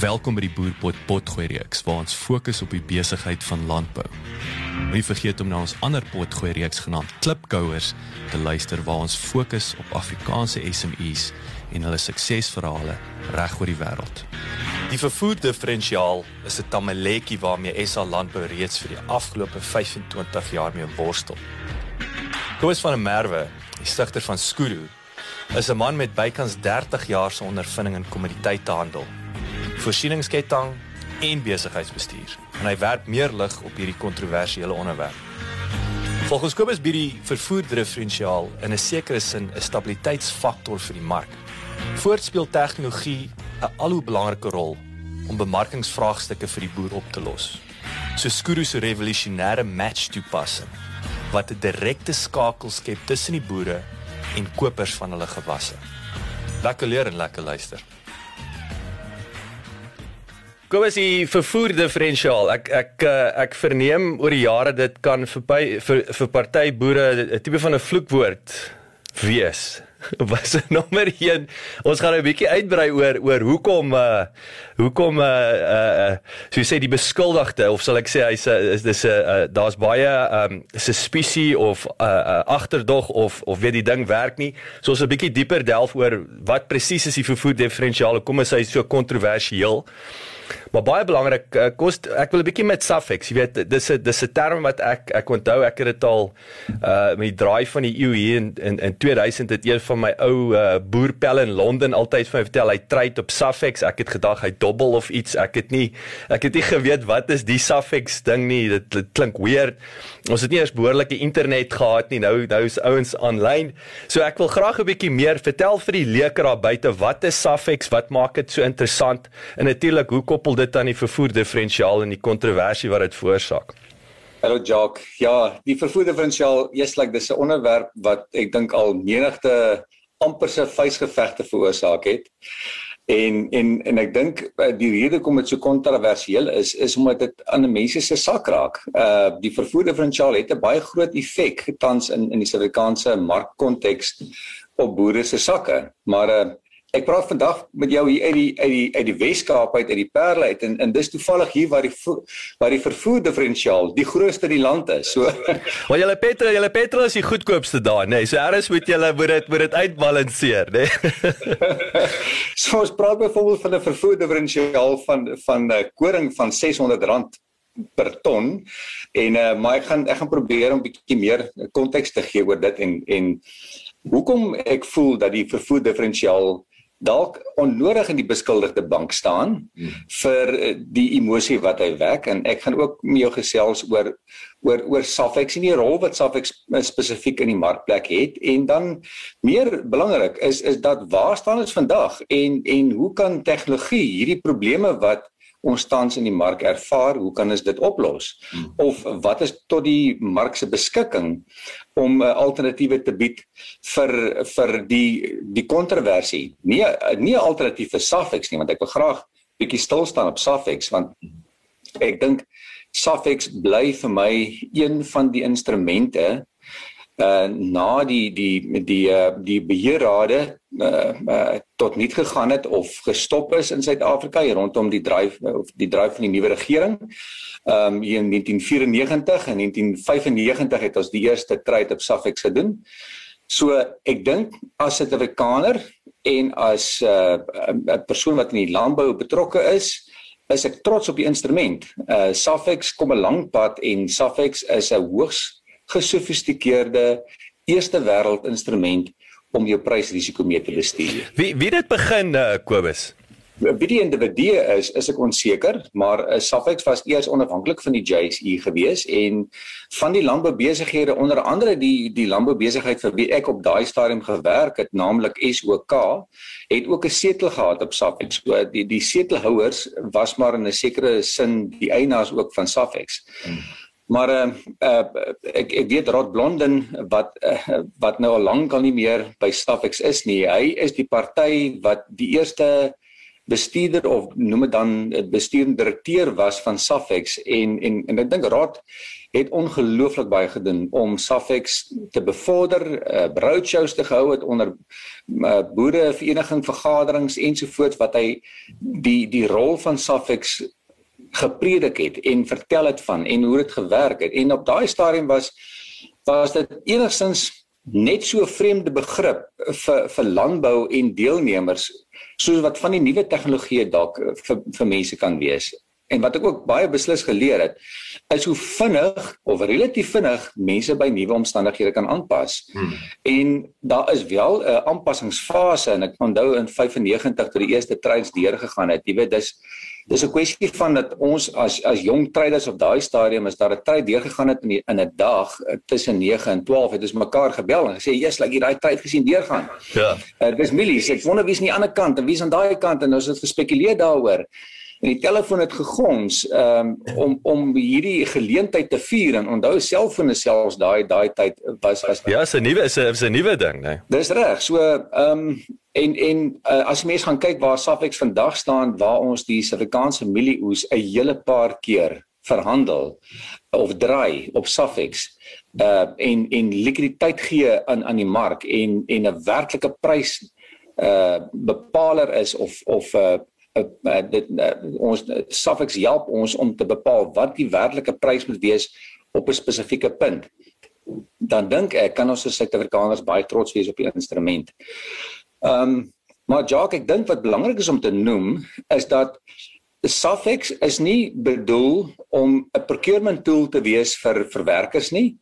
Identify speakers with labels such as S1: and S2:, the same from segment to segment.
S1: Welkom by die Boerpot Potgooi reeks waar ons fokus op die besigheid van landbou. Moenie vergeet om na ons ander potgooi reeks genaamd Klipkouers te luister waar ons fokus op Afrikaanse SMEs en hulle suksesverhale reg oor die wêreld. Die vervoer diferensiaal is 'n tamaletjie waarmee SA Landbou reeds vir die afgelope 25 jaar mee worstel. Koos van der Merwe, die stigter van Skuru, is 'n man met bykans 30 jaar se ondervinding in kommoditeitehandel voorsieningsketting en besigheidsbestuur. En hy werp meer lig op hierdie kontroversiële onderwerp. Volgens Kobus bied die vervoerdifferensiaal in 'n sekere sin 'n stabiliteitsfaktor vir die mark. Voortspeel tegnologie 'n al hoe belangrike rol om bemarkingsvraagstukke vir die boer op te los. So Skuru se revolusionêre match toepassing wat 'n direkte skakel skep tussen die boere en kopers van hulle gewasse. Lekker leer en lekker luister. Kom as die vervoer diferensiaal. Ek ek eh, ek verneem oor die jare dit kan vir vir, vir party boere 'n tipe van 'n vloekwoord wees. Was nommer 1. Ons gaan 'n bietjie uitbrei oor oor hoekom uh hoekom uh uh so jy sê die beskuldigde of sal ek sê hy's is dis 'n uh, daar's baie um suspicie of uh, uh agterdog of of weet die ding werk nie. So ons 'n bietjie dieper delf oor wat presies is die vervoer diferensiaal. Kom ons sê so kontroversieel. Maar baie belangrik, uh, kos ek wil 'n bietjie met suffix, jy weet, dis 'n dis 'n term wat ek ek onthou ek het dit al uh met die draai van die eeu hier in in, in 2000 het een van my ou uh, boerpelle in Londen altyd vir my vertel hy trade op suffix. Ek het gedag hy dobbel of iets. Ek het nie ek het nie geweet wat is die suffix ding nie. Dit, dit klink weird. Ons het nie eers behoorlike internet gehad nie. Nou nou is ouens aanlyn. So ek wil graag 'n bietjie meer vertel vir die leker daar buite wat is suffix? Wat maak dit so interessant? En natuurlik hoe koppel dit aan die vervoer diferensiaal en die kontroversie wat dit veroorsaak?
S2: Hallo Jacques. Ja, die vervoer diferensiaal, yes, like dis 'n onderwerp wat ek dink al menigte amper se vuisgevegte veroorsaak het. En en en ek dink eh, die rede hoekom dit so kontroversieel is is omdat dit aan mense se sak raak. Uh die vervoer diferensiaal het 'n baie groot effek tans in in die Suid-Afrikaanse markkonteks op boere se sakke. Maar uh Ek praat vandag met jou hier uit die uit die uit die Weskaap uit uit die Parel uit en en dis toevallig hier waar die waar die vervoer diferensiaal die grootste in die land is. So
S1: Maar julle petrol, julle petrol is die goedkoopste daar, nê. Nee. So eers moet julle moet dit moet dit uitbalanseer, nê. Nee.
S2: so ons praat byvoorbeeld van 'n vervoer diferensiaal van van 'n koring van R600 per ton en uh, maar ek gaan ek gaan probeer om 'n bietjie meer konteks te gee oor dit en en hoekom ek voel dat die vervoer diferensiaal dalk onnodig in die beskuldigde bank staan hmm. vir eh, die emosie wat hy wek. En ek gaan ook met jou gesels oor oor oor Safex en die rol wat Safex spesifiek in die markplek het. En dan meer belangrik is is dat waar staan ons vandag? En en hoe kan tegnologie hierdie probleme wat ons tans in die mark ervaar, hoe kan ons dit oplos? Hmm. Of wat is tot die mark se beskikking om 'n uh, alternatiewe te bied vir vir die die kontroversie? Nie nie 'n alternatief vir Safex nie, want ek wil graag bietjie stil staan op Safex want ek dink Safex bly vir my een van die instrumente uh na die die die uh, die beheerrade uh, uh tot niet gegaan het of gestop is in Suid-Afrika rondom die dryf of die dryf van die nuwe regering. Um hier in 1994 en 1995 het ons die eerste trade op Safex gedoen. So ek dink as 'n Suid-Afrikaner en as 'n uh, 'n persoon wat in die landbou betrokke is, is ek trots op die instrument. Uh Safex kom 'n lang pad en Safex is 'n hoogs gesofistikeerde eerste wêreld instrument om jou prysrisiko mee te bestuur.
S1: Wie wie dit begin uh, Kobus?
S2: Wie die individu is, is ek onseker, maar uh, Safex was eers onafhanklik van die JSE gewees en van die landboubesighede onder andere die die landboubesigheid vir wie ek op daai stadium gewerk het, naamlik SOK, het ook 'n setel gehad op Safex. So die die setelhouers was maar in 'n sekere sin die eienaars ook van Safex. Hmm. Maar uh, uh ek ek weet Rod Blonden wat uh, wat nou al lank al nie meer by Staffex is nie. Hy is die party wat die eerste bestuurder of noem dit dan bestuurende direkteur was van Safex en en en ek dink Rod het ongelooflik baie gedoen om Safex te bevorder, uh, roadshows te gehou het onder uh, boere vereniging vergaderings ensovoorts wat hy die die rol van Safex gepredik het en vertel het van en hoe dit gewerk het. En op daai stadium was was dit enigstens net so vreemde begrip vir vir landbou en deelnemers soos wat van die nuwe tegnologie dalk vir vir mense kan wees. En wat ek ook baie beslis geleer het, is hoe vinnig of relatief vinnig mense by nuwe omstandighede kan aanpas. Hmm. En daar is wel 'n aanpassingsfase en ek onthou in 95 toe die eerste treins deurgegaan het. Jy weet, dis dis 'n kwessie van dat ons as as jong traders op daai stadium is daar 'n trade deurgegaan het in die, in 'n dag uh, tussen 9 en 12 het ons mekaar gebel en gesê jy's like jy daai trade gesien deurgaan. Ja. Uh, dis millies. Ek wonder wie's aan die ander kant en wie's aan daai kant en ons het gespekuleer daaroor en die telefoon het gegons um, om om hierdie geleentheid te vier en onthou selfone selfs daai daai tyd was was
S1: Ja, is 'n nuwe is 'n is 'n nuwe ding, né? Nee.
S2: Dis reg. So ehm um, en en uh, as mense gaan kyk waar Safex vandag staan waar ons die Suid-Afrikaanse mielieoes 'n hele paar keer verhandel of draai op Safex uh en en likwiditeit gee aan aan die mark en en 'n werklike prys uh bepaler is of of uh uh, uh, dit uh, ons Safex help ons om te bepaal wat die werklike prys moet wees op 'n spesifieke punt. Dan dink ek kan ons as Suid-Afrikaners baie trots wees op die instrument. Ehm um, maar Jacques, ek dink wat belangrik is om te noem is dat Safex is nie bedoel om 'n procurement tool te wees vir verwerkers nie.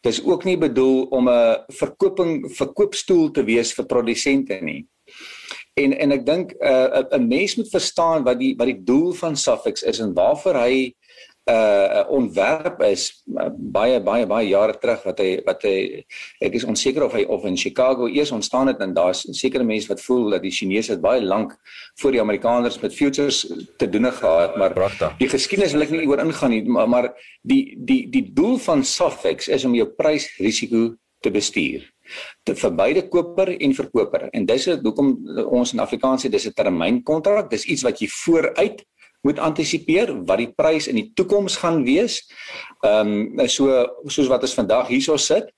S2: Dit is ook nie bedoel om 'n verkoping verkoopstoel te wees vir produsente nie en en ek dink 'n uh, 'n mens moet verstaan wat die wat die doel van Safex is en waarvoor hy 'n uh, ontwerp is uh, baie baie baie jare terug wat hy wat hy ek is onseker of hy of in Chicago eers ontstaan het en daar's sekere mense wat voel dat die Chinese het baie lank voor die Amerikaners met futures te doen gehad maar Prachtig. die geskiedenis wil ek nie oor ingaan nie maar, maar die die die doel van Safex is om jou prysrisiko te bestuur vir beide koper en verkoper. En dis hoekom ons in Afrikaans sê dis 'n termynkontrak. Dis iets wat jy vooruit moet antisipeer wat die prys in die toekoms gaan wees. Ehm um, so soos wat ons vandag hierso sit,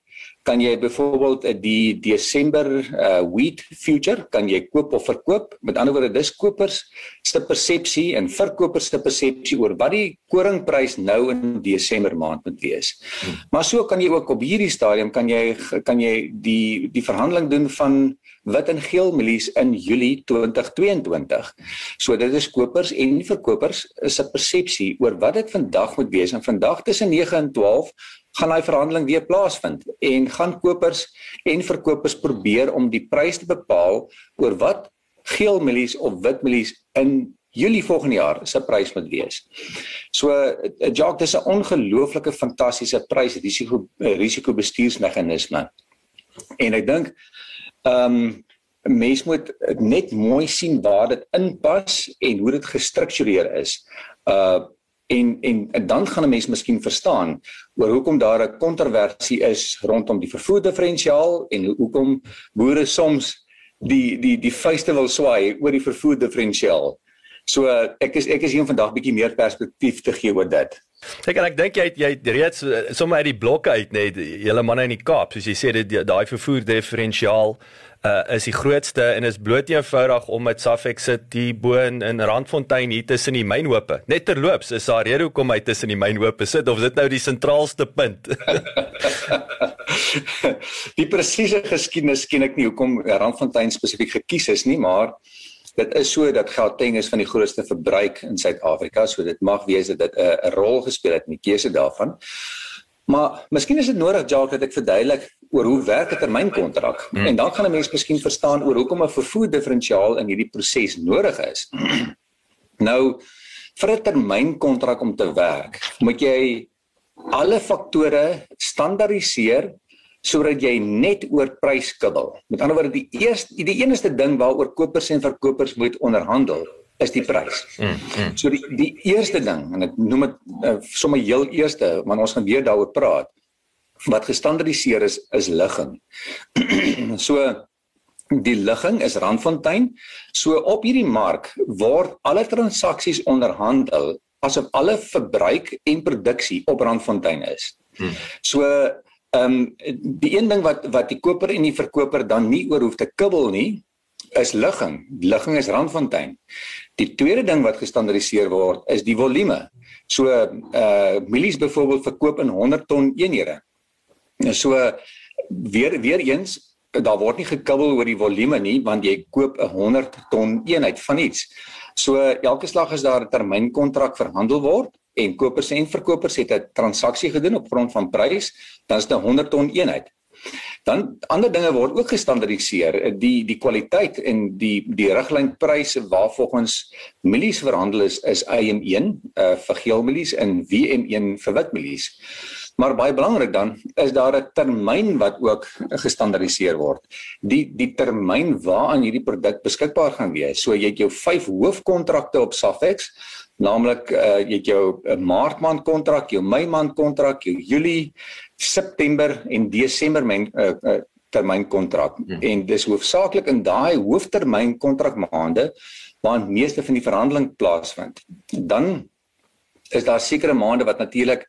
S2: kan jy byvoorbeeld eh, die Desember uh wheat future kan jy koop of verkoop. Met ander woorde, dis kopers se persepsie en verkopers se persepsie oor wat die koringprys nou in Desember maand moet wees. Hmm. Maar so kan jy ook op hierdie stadium kan jy kan jy die die verhandeling doen van wit en geel mielies in Julie 2022. So dit is kopers en verkopers se persepsie oor wat dit vandag moet wees en vandag tussen 9 en 12 gaan daai verhandeling weer plaasvind en gaan kopers en verkopers probeer om die prys te bepaal oor wat geel mielies of wit mielies in Julie volgende jaar se prys moet wees. So eh, Jacques, dis 'n ongelooflike fantastiese prys risiko eh, risiko bestuursmeganisme. En ek dink ehm um, mens moet net mooi sien waar dit inpas en hoe dit gestruktureer is. Uh en en, dan gaan 'n mens miskien verstaan oor hoekom daar 'n kontroversie is rondom die vervoer diferensiaal en hoekom boere soms die die die vuiste wil swaai oor die vervoer diferensiaal. So ek is ek is hier vandag bietjie meer perspektief te gee oor dit.
S1: Ek en ek dink jy jy het reeds eh, sommer uit die blokke uit net julle manne in die Kaap soos jy sê dit daai vervoer diferensiaal uh, is die grootste en is bloot eenvoudig om met Safex sit die bo in, in Randfontein hier tussen die mynhope. Net terloops is daar rede hoekom hy tussen die mynhope sit of is dit nou die sentraalste punt?
S2: die presiese geskiedenis ken ek nie hoekom Randfontein spesifiek gekies is nie, maar dit is so dat Gauteng is van die grootste verbruik in Suid-Afrika, so dit mag wees dat dit 'n rol gespeel het in die keuse daarvan. Maar miskien is dit nodig Jacques dat ek verduidelik oor hoe werk 'n termynkontrak hmm. en dan gaan 'n mens miskien verstaan oor hoekom 'n vervoer diferensiaal in hierdie proses nodig is. nou vir 'n termynkontrak om te werk, moet jy alle faktore standaardiseer sodat jy net oor prys kibbel. Met ander woorde die eerste die enigste ding waaroor kopers en verkopers moet onderhandel is die prys. Mm, mm. So die die eerste ding en ek noem dit uh, sommer heel eerste want ons gaan weer daaroor praat wat gestandardiseer is is ligging. so die ligging is Randfontein. So op hierdie mark word alle transaksies onderhandel asof alle verbruik en produksie op Randfontein is. Hmm. So ehm um, die een ding wat wat die koper en die verkoper dan nie oor hoef te kibbel nie is ligging. Ligging is Randfontein. Die tweede ding wat gestandardiseer word is die volume. So uh milies byvoorbeeld verkoop in 100 ton eenhede. So weer weer eens daar word nie gekibbel oor die volume nie want jy koop 'n 100 ton eenheid van iets. So elke slag as daar 'n termynkontrak verhandel word, en kopers en verkopers het 'n transaksie gedoen op grond van prys, dan is dit 'n 100 ton eenheid. Dan ander dinge word ook gestandardiseer, die die kwaliteit en die die riglynpryse waarvolgens milies verhandel is is IM1 uh, vir geel milies en WM1 vir wit milies. Maar baie belangrik dan is daar 'n termyn wat ook gestandardiseer word. Die die termyn waaraan hierdie produk beskikbaar gaan wees. So jy het jou 5 hoofkontrakte op Safex naamlik uh, jy het jou uh, maart maand kontrak, jou mei maand kontrak, jou julie, september en desember men uh, uh, termyn kontrak. Hmm. En dis hoofsaaklik in daai hooftermyn kontrak maande waar meeste van die verhandeling plaasvind. Dan is daar sekere maande wat natuurlik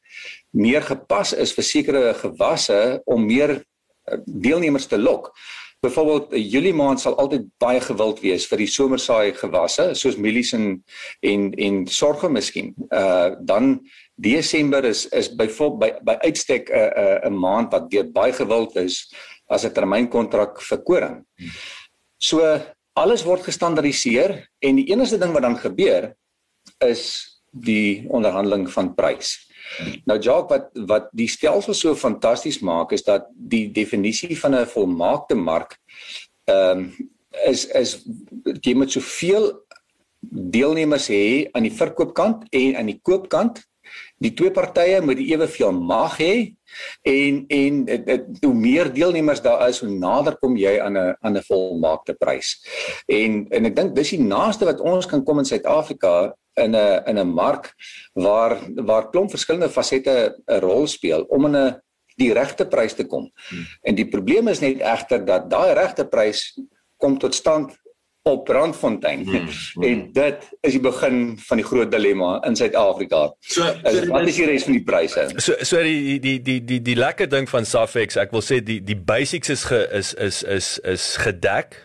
S2: meer gepas is vir sekere gewasse om meer deelnemers te lok. Byvoorbeeld Julie maand sal altyd baie gewild wees vir die somersaai gewasse soos mielies en en en sorge miskien. Uh dan Desember is is byvoorbeeld by by uitstek 'n uh, 'n uh, 'n maand wat weer baie gewild is as 'n termynkontrak vir koring. So alles word gestandardiseer en die enigste ding wat dan gebeur is die onderhandeling van prys. Nou Jacques wat wat die stelsel so fantasties maak is dat die definisie van 'n volmaakte mark ehm um, is is jy moet soveel deelnemers hê aan die verkoopkant en aan die koopkant. Die twee partye moet eweveel mag hê en en dit, dit, hoe meer deelnemers daar is, hoe nader kom jy aan 'n aan 'n volmaakte prys. En en ek dink dis die naaste wat ons kan kom in Suid-Afrika in 'n in 'n mark waar waar klomp verskillende fasette 'n rol speel om in 'n die regte prys te kom. Hmm. En die probleem is net egter dat daai regte prys kom tot stand op Brandfontein. Hmm. Hmm. En dit is die begin van die groot dilemma in Suid-Afrika. So, so wat is die res van die pryse?
S1: So so die die die die die lekker ding van Safex, ek wil sê die die basics is ge, is is is is gedek.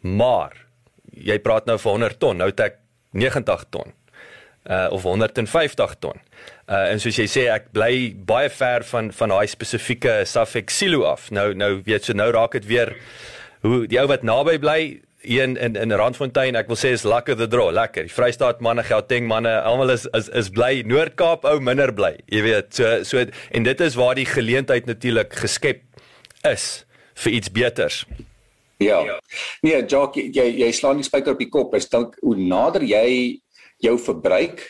S1: Maar jy praat nou vir 100 ton. Nou het ek 90 ton uh of 150 ton. Uh en soos jy sê ek bly baie ver van van daai spesifieke Safex silo af. Nou nou weet so nou raak dit weer hoe die ou wat naby bly een in in Randfontein ek wil sê is lekker the draw lekker die Vrystaat manne Gauteng manne almal is is is bly Noord-Kaap ou minder bly jy weet so so en dit is waar die geleentheid natuurlik geskep is vir iets beters
S2: Ja. Nee, Jock, jy jy slaan die spyker op die kop. Is dink hoe nader jy jou verbruik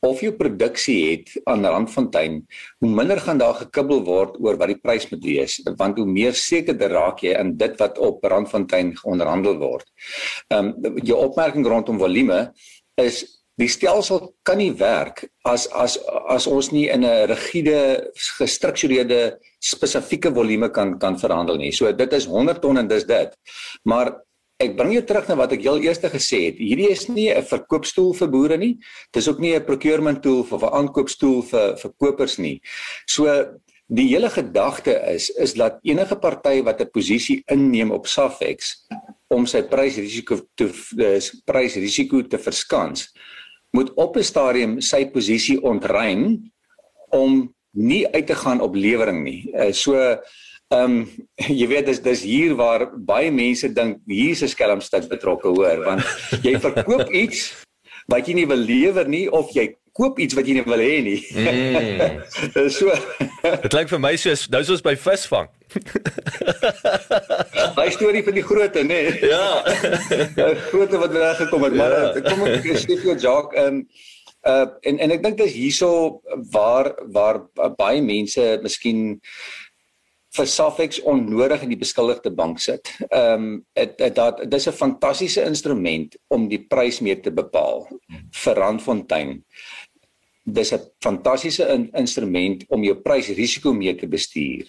S2: of jou produksie het aan Randfontein, hoe minder gaan daar gekibbel word oor wat die prys moet wees, want hoe meer sekerder raak jy in dit wat op Randfontein onderhandel word. Ehm um, jou opmerking rondom volume is die stelsel kan nie werk as as as ons nie in 'n rigiede gestruktureerde spesifieke volume kan kan verhandel nie. So dit is 100 ton en dis dit. Maar ek bring jou terug na wat ek heel eers gesê het. Hierdie is nie 'n verkoopstoel vir boere nie. Dis ook nie 'n procurement tool of 'n aankoopstoel vir vir kopers nie. So die hele gedagte is is dat enige party wat 'n posisie inneem op Safex om sy prysrisiko te prysrisiko te verskans, moet op 'n stadium sy posisie ontruim om nie uit te gaan op lewering nie. Uh, so ehm um, jy weet dis dis hier waar baie mense dink hier's 'n skelmstuk betrokke hoor want jy verkoop iets wat jy nie wil lewer nie of jy koop iets wat jy nie wil hê nie. Mm.
S1: so Dit klink vir my soos nou soos by visvang.
S2: Daai storie van die grootte nê. Nee. Ja. Grootte wat reg gekom het, maar ja. kom ek sê vir Jacques ehm um, Uh en en ek dink dis hierso waar waar baie mense miskien vir Safex onnodig in die beskuldigde bank sit. Ehm um, dat dis 'n fantastiese instrument om die prys mee te bepaal vir Randfontein. Dis 'n fantastiese in, instrument om jou prysrisiko mee te bestuur.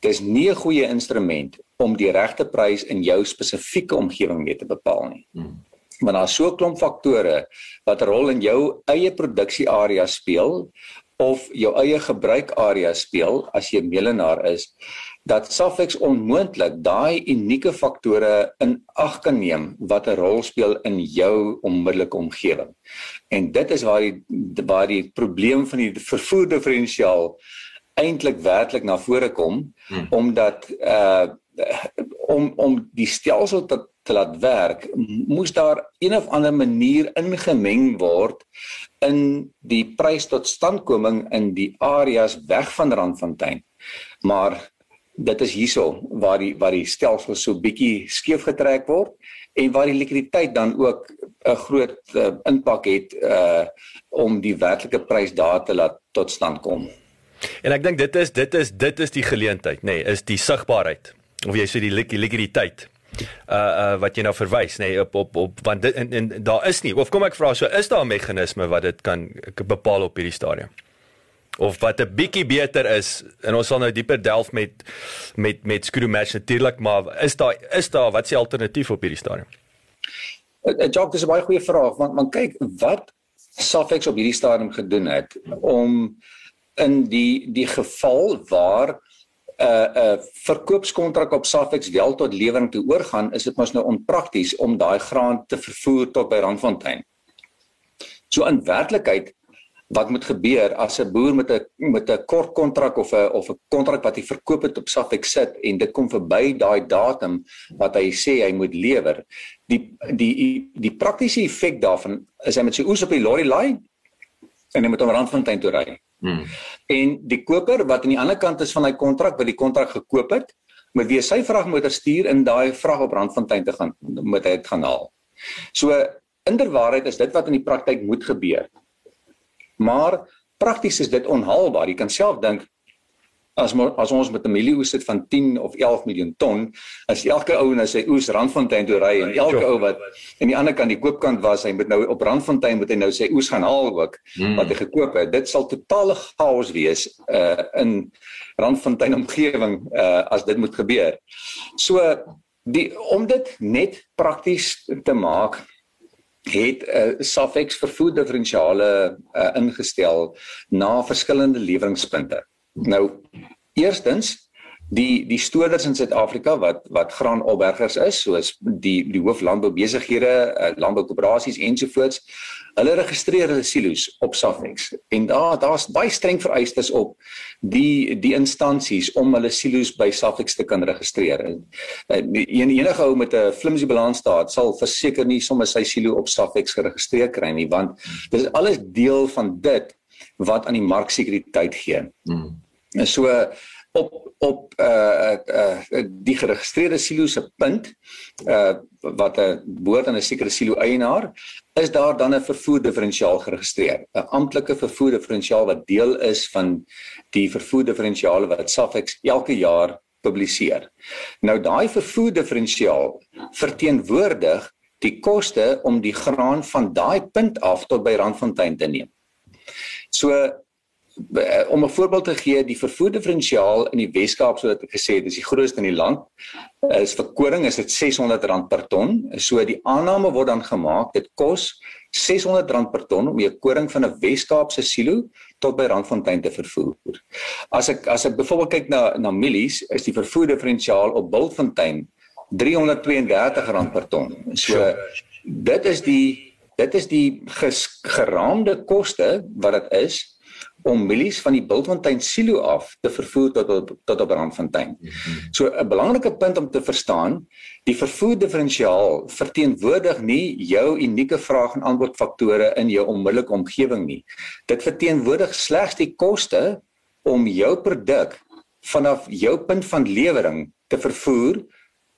S2: Dis nie 'n goeie instrument om die regte prys in jou spesifieke omgewing mee te bepaal nie. Hmm want daar's so 'n klomp faktore wat 'n rol in jou eie produksiearea speel of jou eie gebruikarea speel as jy melenaar is dat Safex onmoontlik daai unieke faktore in ag kan neem wat 'n rol speel in jou onmiddellike omgewing. En dit is waar die waar die probleem van die vervoer diferensiaal eintlik werklik na vore kom hmm. omdat uh om om die stelsel te te laat werk, moes daar een of ander manier ingemeng word in die prys tot standkoming in die areas weg van Randfontein. Maar dit is hierso waar die waar die stelsel so bietjie skeef getrek word en waar die likwiditeit dan ook 'n groot uh, impak het uh om die werklike prys daar te laat tot stand kom.
S1: En ek dink dit is dit is dit is die geleentheid, nê, nee, is die sigbaarheid of jy sê die likwiditeit uh uh wat jy nou verwys nê nee, op op op want dit en, en daar is nie of kom ek vra so is daar 'n meganisme wat dit kan bepaal op hierdie stadium? Of wat 'n bietjie beter is en ons sal nou dieper delf met met met screw match natuurlik maar is daar is daar wat die alternatief op hierdie stadium?
S2: Uh, uh, Jock dis 'n baie goeie vraag want man kyk wat Safex op hierdie stadium gedoen het om in die die geval waar 'n uh, 'n uh, verkoopskontrak op Safex wel tot lewering toe oorgaan, is dit mos nou onprakties om daai graan te vervoer tot by Randfontein. So in werklikheid wat moet gebeur as 'n boer met 'n met 'n kort kontrak of 'n of 'n kontrak wat hy verkoop het op Safex sit en dit kom verby daai datum wat hy sê hy moet lewer. Die die die praktiese effek daarvan is hy met sy oes op die lorry laai en hy moet om Randfontein toe ry. Hmm. En die koper wat aan die ander kant is van hy kontrak wat die kontrak gekoop het, moet weer sy vragmotor stuur in daai vrag op Randfontein te gaan moet hy dit gaan haal. So inderwaarheid is dit wat in die praktyk moet gebeur. Maar prakties is dit onhaalbaar. Jy kan self dink as mo, as ons met 'n mielieoes sit van 10 of 11 miljoen ton, as elke ou na sy oes Randfontein toe ry en elke ou wat aan die ander kant die koopkant was, hy moet nou op Randfontein moet hy nou sy oes gaan haal ook hmm. wat hy gekoop het. Dit sal totale chaos wees uh in Randfontein omgewing uh as dit moet gebeur. So die om dit net prakties te maak het uh, Safex vervoer diferensiale uh, ingestel na verskillende leweringspunte. Nou eerstens die die stoorders in Suid-Afrika wat wat graanopbergers is soos die die hooflandboubesighede, uh, landboukoöperasies ensovoorts, hulle registreer hulle silo's op Safex. En daar daar's baie streng vereistes op die die instansies om hulle silo's by Safex te kan registreer. En uh, enige ou met 'n flimsy balansstaat sal verseker nie sommer sy silo op Safex geregistreer kry nie want dit is alles deel van dit wat aan die marksekuriteit gee. Hmm. So op op uh uh die geregistreerde silo se punt uh wat 'n behoort aan 'n sekere silo eienaar is daar dan 'n vervoer diferensiaal geregistreer 'n amptelike vervoer diferensiaal wat deel is van die vervoer diferensiale wat Safex elke jaar publiseer. Nou daai vervoer diferensiaal verteenwoordig die koste om die graan van daai punt af tot by Randfontein te neem. So om 'n voorbeeld te gee, die vervoer diferensiaal in die Wes-Kaap soos ek gesê het, is die grootste in die land. Is vir koring is dit R600 per ton. So die aanname word dan gemaak, dit kos R600 per ton om 'n koring van 'n Wes-Kaapse silo tot by Randfontein te vervoer. As ek as ek byvoorbeeld kyk na na Millies, is die vervoer diferensiaal op Bultfontein R332 per ton. So dit is die dit is die geraamde koste wat dit is om mielies van die Bultfontein silo af te vervoer tot op, tot op Randfontein. So 'n belangrike punt om te verstaan, die vervoer diferensiaal verteenwoordig nie jou unieke vraag en aanbod faktore in jou onmiddellike omgewing nie. Dit verteenwoordig slegs die koste om jou produk vanaf jou punt van lewering te vervoer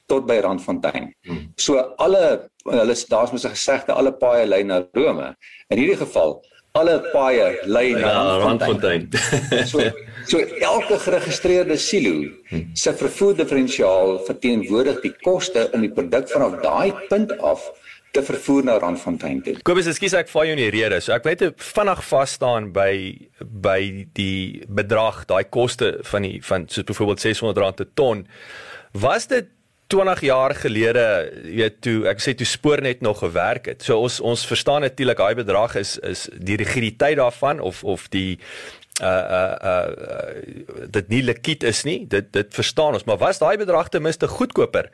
S2: tot by Randfontein. So alle hulle daar's mos 'n gesegde alle paaie lei na Rome. In hierdie geval alle paaie lei na ja, Randfontein. so so elke geregistreerde silo se vervoer diferensiaal verteenwoordig die koste in die produk vanaf daai punt af te vervoer na Randfontein toe.
S1: Kobus, ekskuus ek val jou in die rede. So ek weet vinnig vas staan by by die bedrag, daai koste van die van soos byvoorbeeld R600 per ton. Was dit 20 jaar gelede, jy weet, toe ek sê toe spoornet nog gewerk het. So ons ons verstaan natuurlik daai bedrag is is die rigiditeit daarvan of of die uh uh uh dit nie likwid is nie. Dit dit verstaan ons, maar was daai bedrag ten minste goedkoper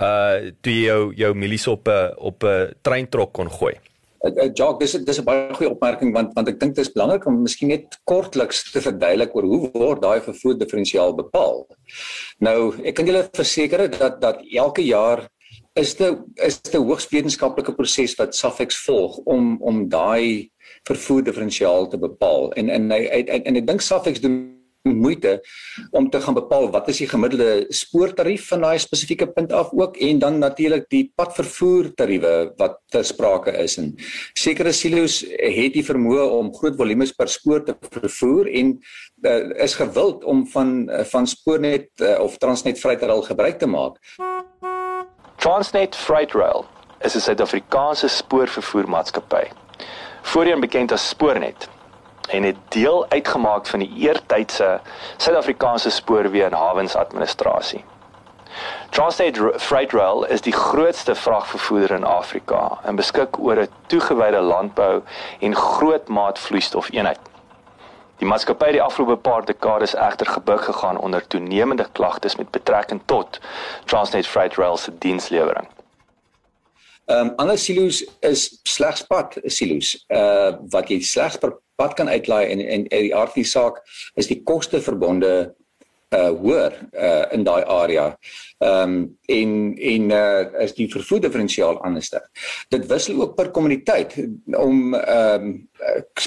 S1: uh toe jy jou jou milies op 'n op 'n treintrok kon gooi?
S2: Uh, Jock, dis dis 'n baie goeie opmerking want want ek dink dit is belangrik om miskien net kortliks te verduidelik oor hoe word daai vervoer diferensiaal bepaal. Nou, ek kan julle verseker dat dat elke jaar is dit is dit 'n hoogs wetenskaplike proses wat Safex volg om om daai vervoer diferensiaal te bepaal. En en en, en, en ek dink Safex doen moeite om te gaan bepaal wat is die gemiddelde spoortarief van daai spesifieke punt af ook en dan natuurlik die padvervoer tariewe wat ter sprake is en sekere silo's het die vermoë om groot volumes per spoor te vervoer en uh, is gewild om van uh, van spoornet uh, of Transnet Freight Rail gebruik te maak.
S3: Transnet Freight Rail is 'n Suid-Afrikaanse spoorvervoermaatskappy. Voorheen bekend as Spoornet en het deel uitgemaak van die eertydse Suid-Afrikaanse spoorweë en hawens administrasie. Transnet Freight Rail is die grootste vragvervoerder in Afrika en beskik oor 'n toegewyde landbou en groot maat vloeistof eenheid. Die maatskappy het die afgelope paar dekades egter gebuk gegaan onder toenemende klagtes met betrekking tot Transnet Freight Rail se dienslewering.
S2: Ehm um, ander silo's is slegs pad silo's. Uh wat jy slegs per pad kan uitlaai en en die aard van die saak is die koste verbonde uh hoër uh in daai area. Ehm um, en en uh is die vervoer diferensiaal anderste. Dit wissel ook per kommuniteit om ehm um,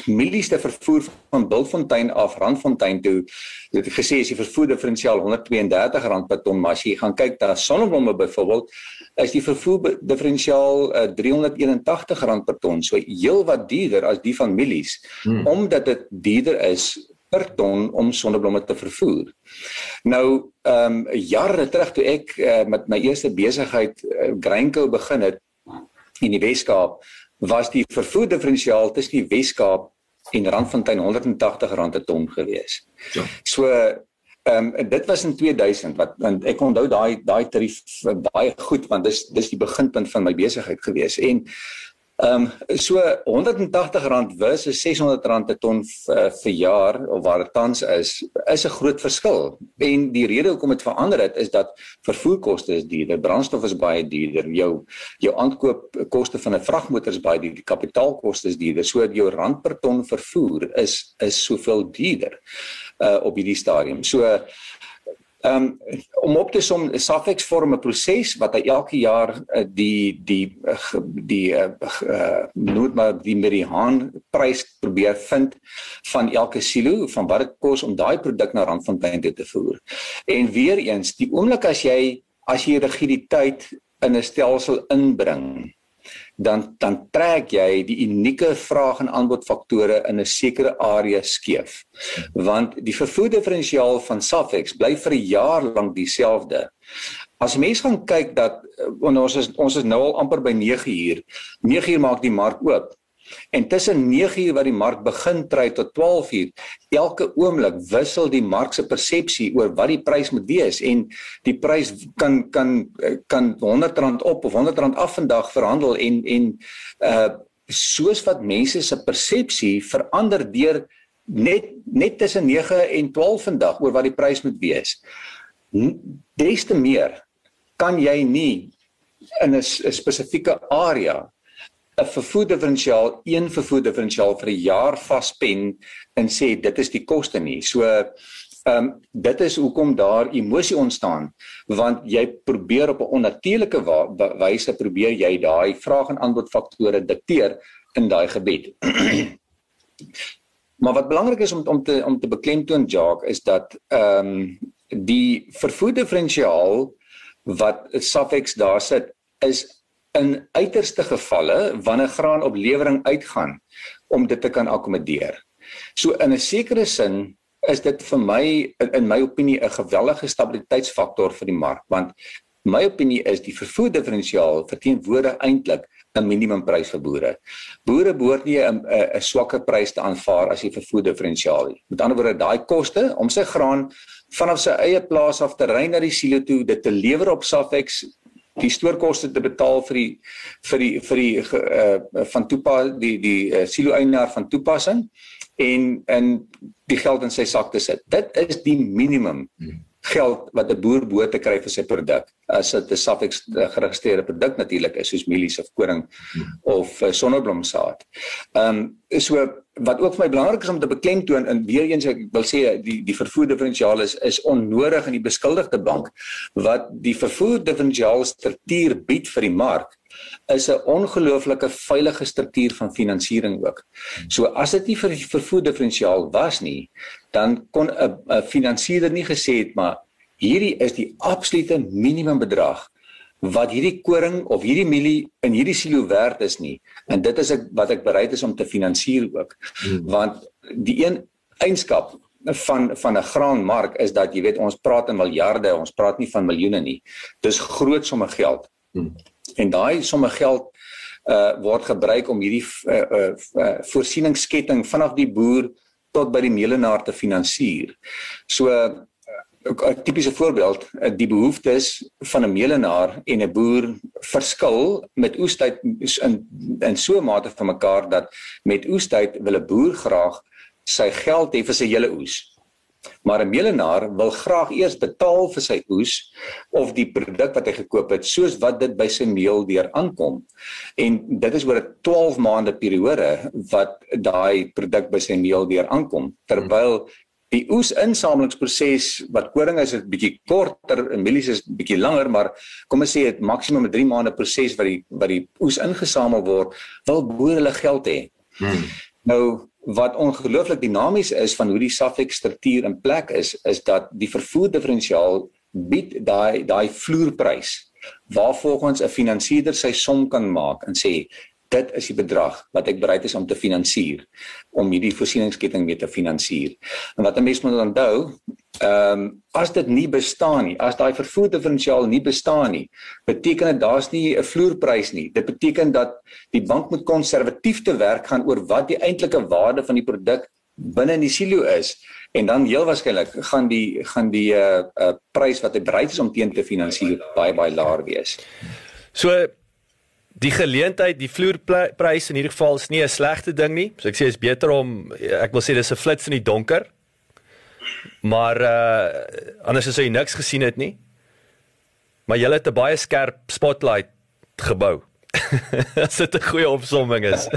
S2: milies te vervoer van Bultfontein af Randfontein toe. Dit gesê is die vervoer diferensiaal R132 per ton, maar as jy gaan kyk daar sonneblomme byvoorbeeld is die vervoer diferensiaal uh, R381 per ton. So heel wat duurder as die van milies hmm. omdat dit duurder is per ton om sonneblomme te vervoer. Nou, ehm um, jare terug toe ek uh, met my eerste besigheid uh, Greinco begin het in die Weskaap, was die vervoer diferensiaal tussen die Weskaap en Randfontein R180 per ton gewees. Ja. So ehm um, dit was in 2000 wat want ek onthou daai daai tarief baie goed want dis dis die beginpunt van my besigheid gewees en Ehm um, so R180 versus R600 per ton uh, vir jaar of waar dit tans is, is 'n groot verskil. En die rede hoekom dit verander het is dat vervoerkoste is duurder, brandstof is baie duurder, jou jou aankoopkoste van 'n vragmotor is baie duurder, die kapitaalkoste is duurder. So jou rand per ton vervoer is is soveel duurder uh op hierdie stadium. So Ehm um, om op te som Safex vorm 'n proses wat hy elke jaar uh, die die uh, die uh, noem maar die mediaan prys probeer vind van elke silo van wat dit kos om daai produk na Randfontein te, te voer. En weer eens, die oomblik as jy as jy rigiditeit in 'n stelsel inbring dan dan trek jy die unieke vraag en aanbod faktore in 'n sekere area skeef. Want die vervoer diferensiaal van Safex bly vir 'n jaar lank dieselfde. As mense gaan kyk dat ons is ons is nou al amper by 9 uur. 9 uur maak die mark oop. En tussen 9 uur wat die mark begin trei tot 12 uur, elke oomblik wissel die mark se persepsie oor wat die prys moet wees en die prys kan kan kan R100 op of R100 af vandag verhandel en en uh soos wat mense se persepsie verander deur net net tussen 9 en 12 vandag oor wat die prys moet wees. Des te meer kan jy nie in 'n spesifieke area 'n vervoer diferensiaal, een vervoer diferensiaal vir 'n jaar vaspen en sê dit is die koste nie. So ehm um, dit is hoekom daar emosie ontstaan want jy probeer op 'n onnatuurlike wyse probeer jy daai vraag en aanbod faktore dikteer in daai gebied. maar wat belangrik is om om te om te beklemtoon Jacques is dat ehm um, die vervoer diferensiaal wat Safex daar sit is in uiterste gevalle wanneer graan op lewering uitgaan om dit te kan akkommodeer. So in 'n sekere sin is dit vir my in my opinie 'n geweldige stabiliteitsfaktor vir die mark want my opinie is die vervoer diferensiaal verteenwoordig eintlik 'n minimumprys vir boere. Boere behoort nie 'n swakker prys te aanvaar as die vervoer diferensiaal nie. Met ander woorde, daai koste om sy graan vanaf sy eie plaas af te ry na die silo toe, dit te lewer op Safex die stoorkoste te betaal vir die vir die vir die uh, van toepas die die uh, silo eienaar van toepassing en in die geld in sy sak te sit. Dit is die minimum geld wat 'n boer behoort te kry vir sy produk. As dit 'n Safex geregistreerde produk natuurlik is soos mielies of koring of uh, sonneblomsaad. Ehm um, so wat ook vir my belangrik is om te beklemtoon en weer eens ek wil sê die die vervoer diferensiaal is is onnodig in die beskuldigde bank wat die vervoer diferensiaal struktuur bied vir die mark is 'n ongelooflike veilige struktuur van finansiering ook. So as dit nie vir die vervoer diferensiaal was nie, dan kon 'n 'n finansierder nie gesê het maar hierdie is die absolute minimum bedrag wat hierdie koring of hierdie mielie in hierdie silo werd is nie en dit is ek wat ek bereid is om te finansier ook hmm. want die een eienskap van van 'n graanmark is dat jy weet ons praat in miljarde ons praat nie van miljoene nie dis groot somme geld hmm. En daai somme geld uh word gebruik om hierdie uh, uh, uh voorsieningssketting vanaf die boer tot by die meelenaar te finansier so 'n tipiese voorbeeld, eh, die behoeftes van 'n meelenaar en 'n boer verskil met oestyd in in so 'n mate van mekaar dat met oestyd wil 'n boer graag sy geld hê vir sy hele oes. Maar 'n meelenaar wil graag eers betaal vir sy oes of die produk wat hy gekoop het soos wat dit by sy meel deur aankom. En dit is oor 'n 12 maande periode wat daai produk by sy meel deur aankom terwyl die oes insamelingsproses wat koring is 'n bietjie korter en mielies is bietjie langer maar kom ons sê dit maksimum 'n 3 maande proses wat die wat die oes ingesamel word wil boere hulle geld hê. Hmm. Nou wat ongelooflik dinamies is van hoe die Safex struktuur in plek is is dat die vervoer diferensiaal bied daai daai vloerprys waarvolgens 'n finansierder sy som kan maak en sê dit is die bedrag wat ek bereid is om te finansier om hierdie voorsieningsketting mee te finansier. En wat 'n mens moet onthou, ehm um, as dit nie bestaan nie, as daai vervoer diferensiaal nie bestaan nie, beteken dit daar's nie 'n vloerprys nie. Dit beteken dat die bank moet konservatief te werk gaan oor wat die eintlike waarde van die produk binne in die silo is en dan heel waarskynlik gaan die gaan die uh, uh prys wat hy bereid is om teen te finansier baie baie laer wees.
S1: So die geleentheid, die vloerprys in hierdie geval is nie 'n slegte ding nie. So ek sê is beter om ek wil sê dis 'n flits in die donker. Maar uh anders as jy niks gesien het nie. Maar jy het 'n baie skerp spotlight gebou. As dit 'n goeie opsomming is.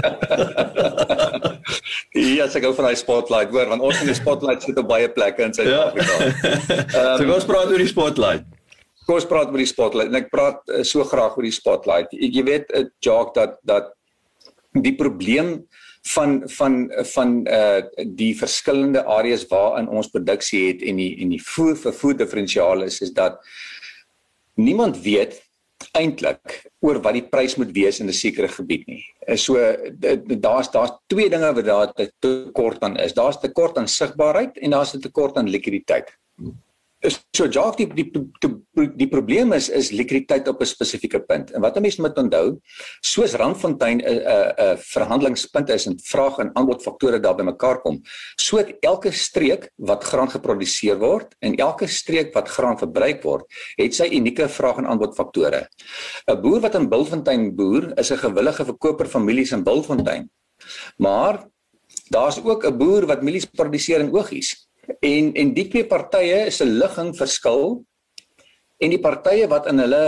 S2: ja, ek gou van daai spotlight hoor want ons in die spotlight sit op baie plekke in Suid-Afrika. Ja.
S1: um, so ons praat oor die spotlight
S2: kom ons praat oor die spotlight en ek praat uh, so graag oor die spotlight. Jy, jy weet 'n uh, joke dat dat die probleem van van van uh die verskillende areas waarin ons produksie het en die en die voer vir voer diferensiaal is is dat niemand weet eintlik oor wat die prys moet wees in 'n sekere gebied nie. So daar's daar's twee dinge wat daar tekort aan is. Daar's tekort aan sigbaarheid en daar's 'n tekort aan likwiditeit. So Jacques die die die, die probleem is is likwiditeit op 'n spesifieke punt. En wat 'n mens moet onthou, soos Randfontein 'n 'n 'n verhandelingspunt is en vraag en aanbod faktore daar bymekaar kom, so het elke streek wat graan geproduseer word en elke streek wat graan verbruik word, het sy unieke vraag en aanbod faktore. 'n Boer wat in Bulfontein boer, is 'n gewillige verkoper van mielies in Bulfontein. Maar daar's ook 'n boer wat mielies produseer in Ogies en en die twee partye se ligging verskil en die partye wat in hulle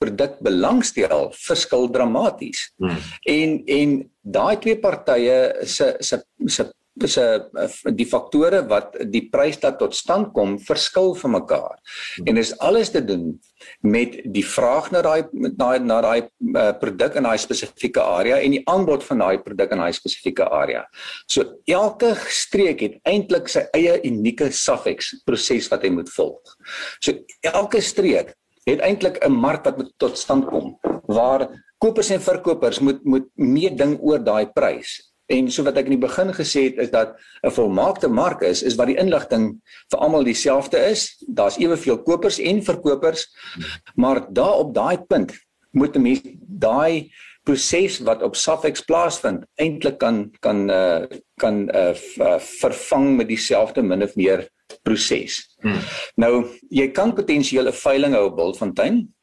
S2: produk belangstel verskil dramaties. Hmm. En en daai twee partye se se se is 'n die faktore wat die prys dat tot stand kom verskil van mekaar. En dis alles te doen met die vraag na daai na na daai uh, produk in daai spesifieke area en die aanbod van daai produk in daai spesifieke area. So elke streek het eintlik sy eie unieke suffix proses wat hy moet volg. So elke streek het eintlik 'n mark wat moet tot stand kom waar kopers en verkopers moet moet meeding oor daai prys En so wat ek in die begin gesê het is dat 'n volmaakte mark is is wat die inligting vir almal dieselfde is. Daar's eweveel kopers en verkopers. Maar daar op daai punt moet 'n mens daai proses wat op Safex plaasvind eintlik kan kan uh, kan uh, vervang met dieselfde min of meer proses. Hmm. Nou jy kan potensieel 'n veiling hou op Bultfontein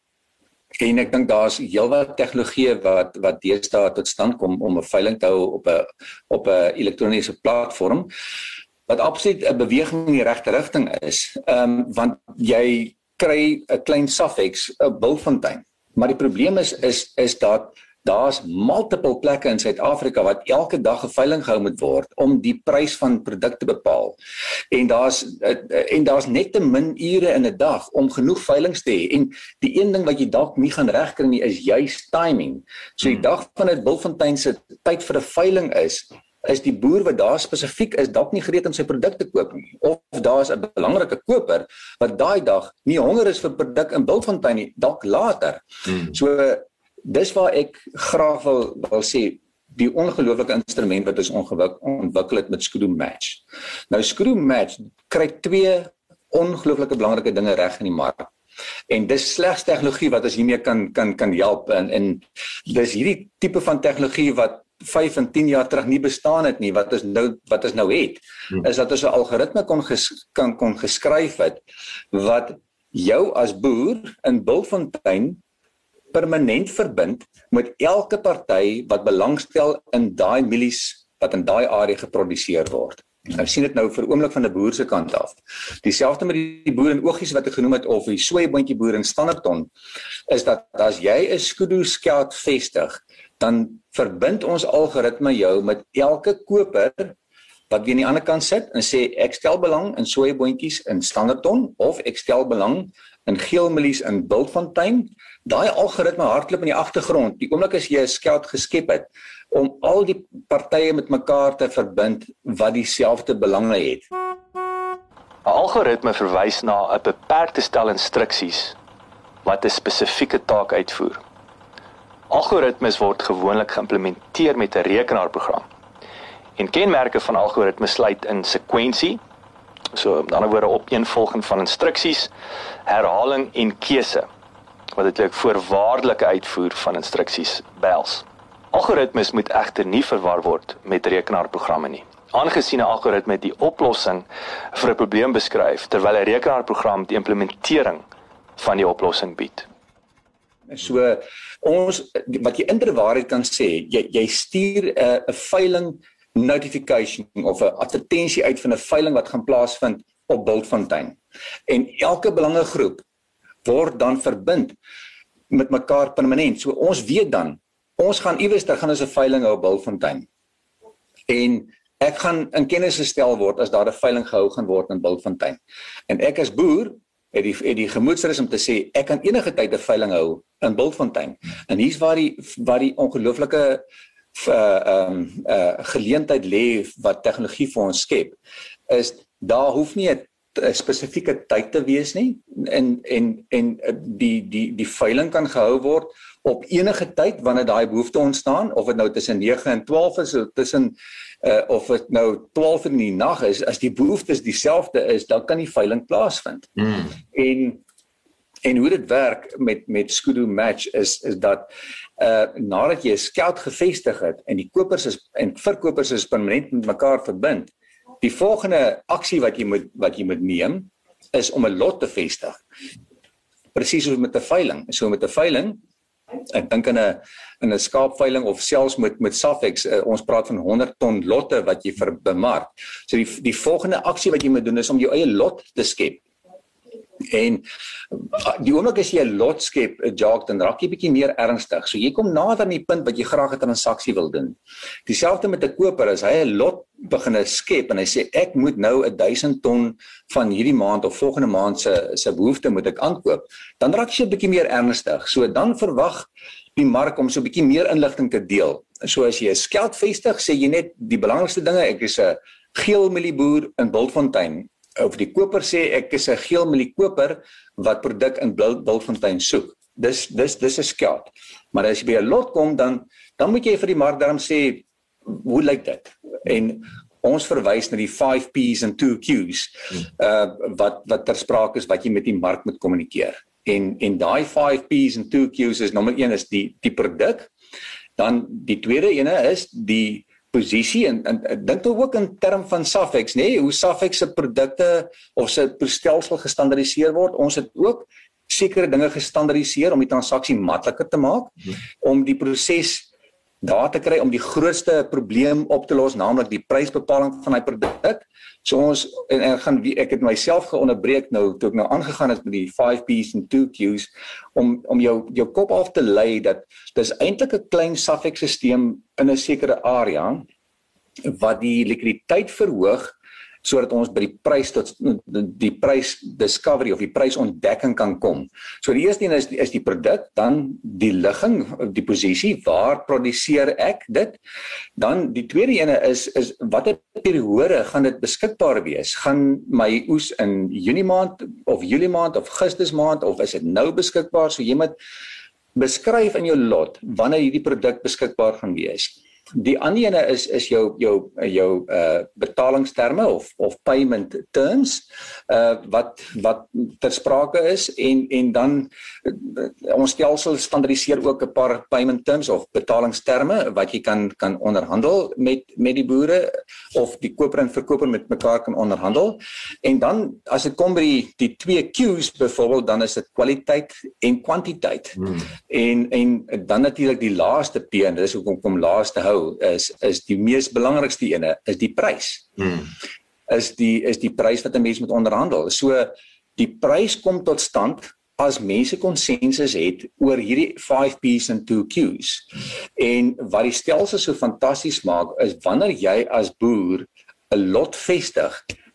S2: en ek dink daar's heelwat tegnologie wat wat deesdae tot stand kom om 'n veiling te hou op 'n op 'n elektroniese platform wat absoluut 'n beweging in die regte rigting is. Ehm um, want jy kry 'n klein suffix 'n bulfontein. Maar die probleem is is is dat daar's multiple plekke in Suid-Afrika wat elke dag 'n veiling gehou moet word om die prys van produkte bepaal. En daar's en daar's net te min ure in 'n dag om genoeg veilinge te hê. En die een ding wat jy dalk nie gaan regkry nie is juis timing. So die hmm. dag van dit Bulfontein se tyd vir 'n veiling is is die boer wat daar spesifiek is dalk nie gereed om sy produkte te koop nie of daar's 'n belangrike koper wat daai dag nie honger is vir produk in Bulfontein nie dalk later. Hmm. So dis waar ek graag wil wil sê die ongelooflike instrument wat ons ontwikkel het met Screw Match. Nou Screw Match kry twee ongelooflike belangrike dinge reg in die mark. En dis slegs tegnologie wat ons hiermee kan kan kan help en en dis hierdie tipe van tegnologie wat 5 en 10 jaar terug nie bestaan het nie wat ons nou wat ons nou het hmm. is dat ons 'n algoritme kon ges, kan kon geskryf het wat jou as boer in Bultfontein permanent verbind met elke party wat belangstel in daai mielies wat in daai area geproduseer word. Nou sien dit nou vir oomblik van 'n boer se kant af. Dieselfde met die boer in Oogies wat ek genoem het of die soeiboontjie boer in Standerton is dat as jy 'n skudu skelk vestig, dan verbind ons algoritme jou met elke koper wat weer aan die ander kant sit en sê ek stel belang in soeiboontjies in Standerton of ek stel belang in geelmelies in Bultfontein. Daai algoritme hardloop in die agtergrond. Die oomblik as jy 'n skeld geskep het om al die partye met mekaar te verbind wat dieselfde belange het.
S3: 'n Algoritme verwys na 'n beperkte stel instruksies wat 'n spesifieke taak uitvoer. Algoritmes word gewoonlik geïmplementeer met 'n rekenaarprogram. En kenmerke van algoritmes sluit in sekwensie, So met ander woorde opeenvolging van instruksies, herhaling en keuse wat eintlik voorwaardelike uitvoer van instruksies behels. Algoritmes moet egter nie verwar word met rekenaarprogramme nie. Aangesien 'n algoritme die oplossing vir 'n probleem beskryf terwyl 'n rekenaarprogram die implementering van die oplossing bied.
S2: So ons wat jy inderwaarheid kan sê, jy jy stuur 'n uh, 'n veiling notification of 'n advertensie uit van 'n veiling wat gaan plaasvind op Bultfontein. En elke belangegroep word dan verbind met mekaar permanent. So ons weet dan ons gaan iewers ter gaan ons 'n veiling hou op Bultfontein. En ek gaan in kennis gestel word as daar 'n veiling gehou gaan word in Bultfontein. En ek as boer het die het die gemoedsrus om te sê ek kan enige tyd 'n veiling hou in Bultfontein. En hier's waar die waar die ongelooflike uh um uh geleentheid lê wat tegnologie vir ons skep is daar hoef nie 'n spesifieke tyd te wees nie en en en die die die veiling kan gehou word op enige tyd wanneer daai behoefte ontstaan of dit nou tussen 9 en 12 is of tussen uh, of dit nou 12 in die nag is as die behoeftes dieselfde is dan kan die veiling plaasvind. Mm. En en hoe dit werk met met Skudu Match is is dat uh nadat jy 'n skeld gevestig het en die kopers is en verkopers is permanent met mekaar verbind, die volgende aksie wat jy moet wat jy moet neem is om 'n lot te vestig. Presies soos met 'n veiling. So met 'n veiling ek dink in 'n in 'n skaapveiling of selfs met met Safex uh, ons praat van 100 ton lotte wat jy vir bemark. So die die volgende aksie wat jy moet doen is om jou eie lot te skep. En ah, die oomblik as jy 'n lot skep, 'n jog dan raak jy bietjie meer ernstig. So jy kom nader aan die punt wat jy graag 'n transaksie wil doen. Dieselfde met 'n koper, as hy 'n lot begin skep en hy sê ek moet nou 'n 1000 ton van hierdie maand of volgende maand se se behoefte moet ek aankoop, dan raak jy 'n bietjie meer ernstig. So dan verwag die mark om so 'n bietjie meer inligting te deel. So as jy 'n skeld vestig, sê jy net die belangrikste dinge, ek is 'n geel mielieboer in Bultfontein of die koper sê ek is 'n geel mieliekoper wat produk in Bultfontein soek. Dis dis dis 'n skeld. Maar as jy by 'n lot kom dan dan moet jy vir die mark daarom sê hoe lyk dit? En ons verwys na die 5 P's en 2 Q's uh wat wat ter sprake is wat jy met die mark moet kommunikeer. En en daai 5 P's en 2 Q's is nommer 1 is die die produk. Dan die tweede ene is die posisie en, en, en dink nou ook in term van Safex nê nee? hoe Safex se produkte of se stelsel gestandardiseer word ons het ook sekere dinge gestandardiseer om die transaksie makliker te maak hmm. om die proses daar te kry om die grootste probleem op te los naamlik die prysbepaling van hy produk so ons en ek gaan ek het myself geonderbreek nou toe ek nou aangegaan het met die 5 P's en 2 Q's om om jou jou kop af te lei dat dis eintlik 'n klein Safex stelsel in 'n sekere area wat die likwiditeit verhoog sodat ons by die prys tot die prys discovery of die prysontdekking kan kom. So die eerste een is is die produk, dan die ligging, die posisie, waar produseer ek dit? Dan die tweede ene is is watter periode gaan dit beskikbaar wees? Gaan my oes in Junie maand of Julie maand of Augustus maand of is dit nou beskikbaar? So jy moet beskryf in jou lot wanneer hierdie produk beskikbaar gaan wees. Die ander ene is is jou jou jou uh betalingsterme of of payment terms uh wat wat ter sprake is en en dan uh, ons stelsel standaardiseer ook 'n paar payment terms of betalingsterme wat jy kan kan onderhandel met met die boere of die koper en verkoper met mekaar kan onderhandel. En dan as dit kom by die die twee Q's byvoorbeeld dan is dit kwaliteit en kwantiteit. Hmm. En en dan natuurlik die laaste P en dis hoekom kom laaste hou nou is is die mees belangrikste ene is die prys. Hmm. Is die is die prys wat 'n mens moet onderhandel. So die prys kom tot stand as mense konsensus het oor hierdie 5 P's en 2 Q's. En wat die stelsel so fantasties maak is wanneer jy as boer 'n lot vestig,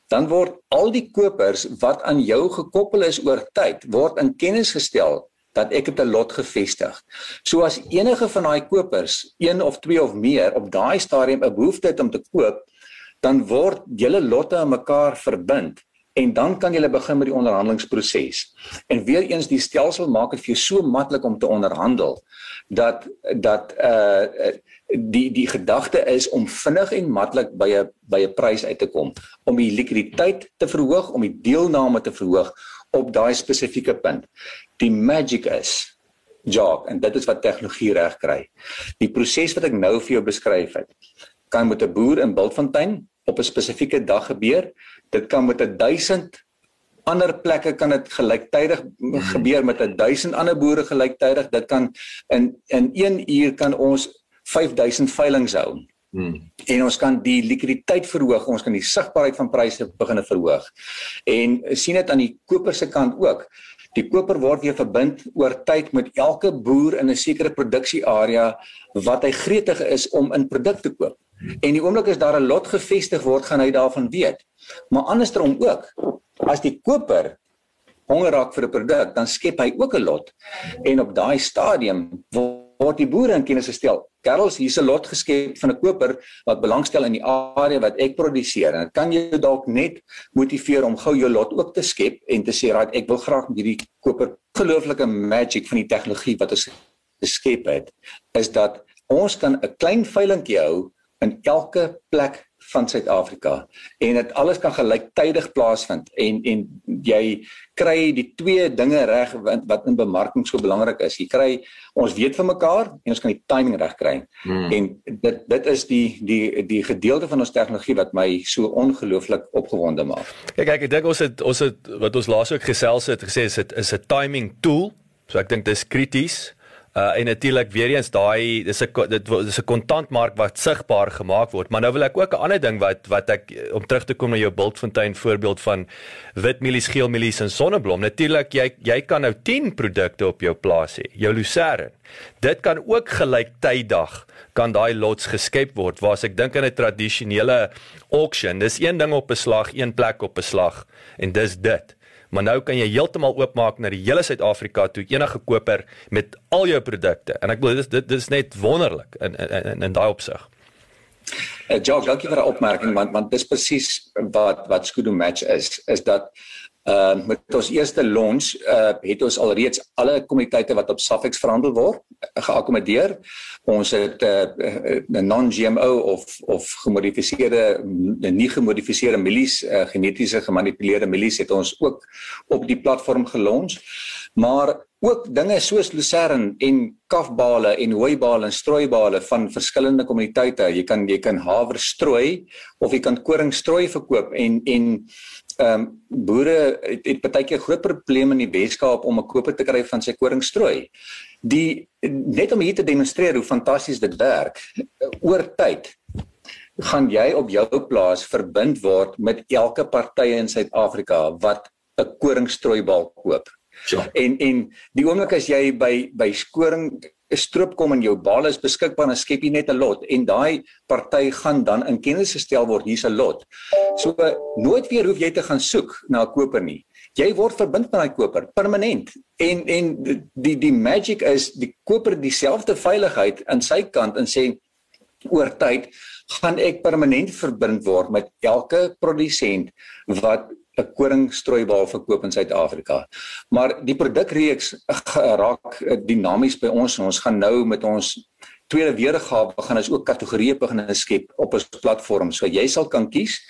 S2: dan word al die kopers wat aan jou gekoppel is oor tyd word in kennis gestel dat ek het 'n lot gevestig. So as enige van daai kopers, een of twee of meer op daai stadium 'n behoefte het om te koop, dan word julle lotte aan mekaar verbind en dan kan jy begin met die onderhandelingsproses. En weer eens die stelsel maak dit vir jou so maklik om te onderhandel dat dat uh die die gedagte is om vinnig en maklik by 'n by 'n prys uit te kom, om die likwiditeit te verhoog, om die deelname te verhoog op daai spesifieke punt. Die magic is job en dit is wat tegnologie reg kry. Die proses wat ek nou vir jou beskryf het, kan met 'n boer in Bultfontein op 'n spesifieke dag gebeur. Dit kan met 'n 1000 ander plekke kan dit gelyktydig gebeur met 'n 1000 ander boere gelyktydig. Dit kan in in 1 uur kan ons 5000 veilinge hou. Hmm. En ons kan die likwiditeit verhoog, ons kan die sigbaarheid van pryse begin verhoog. En sien dit aan die koper se kant ook. Die koper word weer verbind oor tyd met elke boer in 'n sekere produksiearea wat hy gretig is om in produk te koop. En die oomblik as daar 'n lot gevestig word, gaan hy daarvan weet. Maar andersom ook, as die koper honger raak vir 'n produk, dan skep hy ook 'n lot. En op daai stadium word die boere in kennis gestel. Karels, hier's 'n lot geskep van 'n koper wat belangstel in die area wat ek produseer. En dit kan jou dalk net motiveer om gou jou lot ook te skep en te sê, "Right, ek wil graag met hierdie koper gelooflike magic van die tegnologie wat ons geskep het is dat ons kan 'n klein veilingkie hou in elke plek van Suid-Afrika en dit alles kan gelyktydig plaasvind en en jy kry die twee dinge reg wat, wat in bemarking so belangrik is. Jy kry ons weet van mekaar en ons kan die timing reg kry. Hmm. En dit dit is die die die gedeelte van ons tegnologie wat my so ongelooflik opgewonde maak.
S1: Kyk ek dink ons het ons het wat ons laas ook gesels het gesê is dit is 'n timing tool. So ek dink dis krities. Uh en natuurlik weer eens daai dis 'n dit is 'n kontantmark wat sigbaar gemaak word. Maar nou wil ek ook 'n ander ding wat wat ek om terug te kom na jou Bultfontein voorbeeld van wit mielies, geel mielies en sonneblom. Natuurlik jy jy kan nou 10 produkte op jou plaas hê. Jou lucerne. Dit kan ook gelyktydig kan daai lots geskep word. Waar as ek dink aan 'n tradisionele auction, dis een ding op 'n slag, een plek op 'n slag en dis dit maar nou kan jy heeltemal oopmaak na die hele Suid-Afrika toe enige koper met al jou produkte en ek glo dit dit is net wonderlik in in in, in daai opsig.
S2: Uh, ja, dankie vir die opmerking want want dis presies wat wat Skudo Match is is dat Uh, met ons eerste launch uh het ons alreeds alle kommoditeite wat op Safex verhandel word geakkommodeer. Ons het 'n uh, uh, non-GMO of of gemodifiseerde nie gemodifiseerde mielies, uh, genetiese gemanipuleerde mielies het ons ook op die platform gelons. Maar ook dinge soos lucerne en kafbale en hooibale en strooibale van verskillende kommoditeite. Jy kan jy kan haver strooi of jy kan koring strooi verkoop en en ehm um, boere het, het baie keer groot probleme in die Weskaap om 'n koper te kry van sy koringstrooi. Die net om hier te demonstreer hoe fantasties dit werk oor tyd gaan jy op jou plaas verbind word met elke party in Suid-Afrika wat 'n koringstrooibal koop. Ja. En en die oomblik as jy by by skoring 'n stroop kom en jou bal is beskikbaar en skep jy net 'n lot en daai party gaan dan in kennis gestel word hier's 'n lot. So nooit weer hoef jy te gaan soek na 'n koper nie. Jy word verbind met daai koper permanent. En en die die magic is die koper dieselfde veiligheid aan sy kant en sê oor tyd gaan ek permanent verbind word met elke produsent wat 'n koringstrooibal verkoop in Suid-Afrika. Maar die produkreeks raak eh, dinamies by ons. Ons gaan nou met ons tweede weergawe gaan ons ook kategorieë begin skep op ons platform. So jy sal kan kies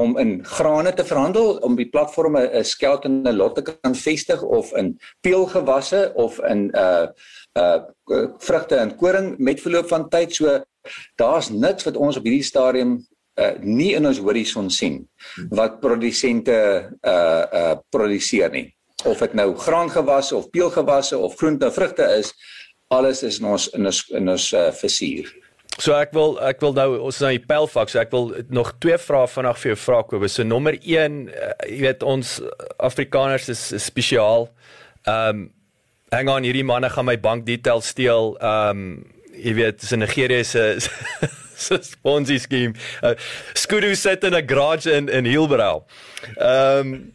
S2: om in grane te verhandel om die platforme 'n skelt en 'n lot te kan vestig of in peulgewasse of in uh uh vrugte en koring met verloop van tyd. So daar's niks wat ons op hierdie stadium uh, nie in ons horison sien wat produsente uh uh produseer nie of dit nou graangewasse of peulgewasse of groente en vrugte is alles is in ons in ons in ons uh, versuur
S1: So ek wil ek wil nou ons nou die pylfak so ek wil nog twee vrae vanaand vir jou vra Kobus. So nommer 1, uh, jy weet ons Afrikaners is, is spesiaal. Ehm um, hang on hierdie manne gaan my bankdetails steel. Ehm um, jy weet dis 'n Nigeriese so Ponzi scheme. Uh, Skudu sit in 'n garage in in Hielbrow. Ehm um,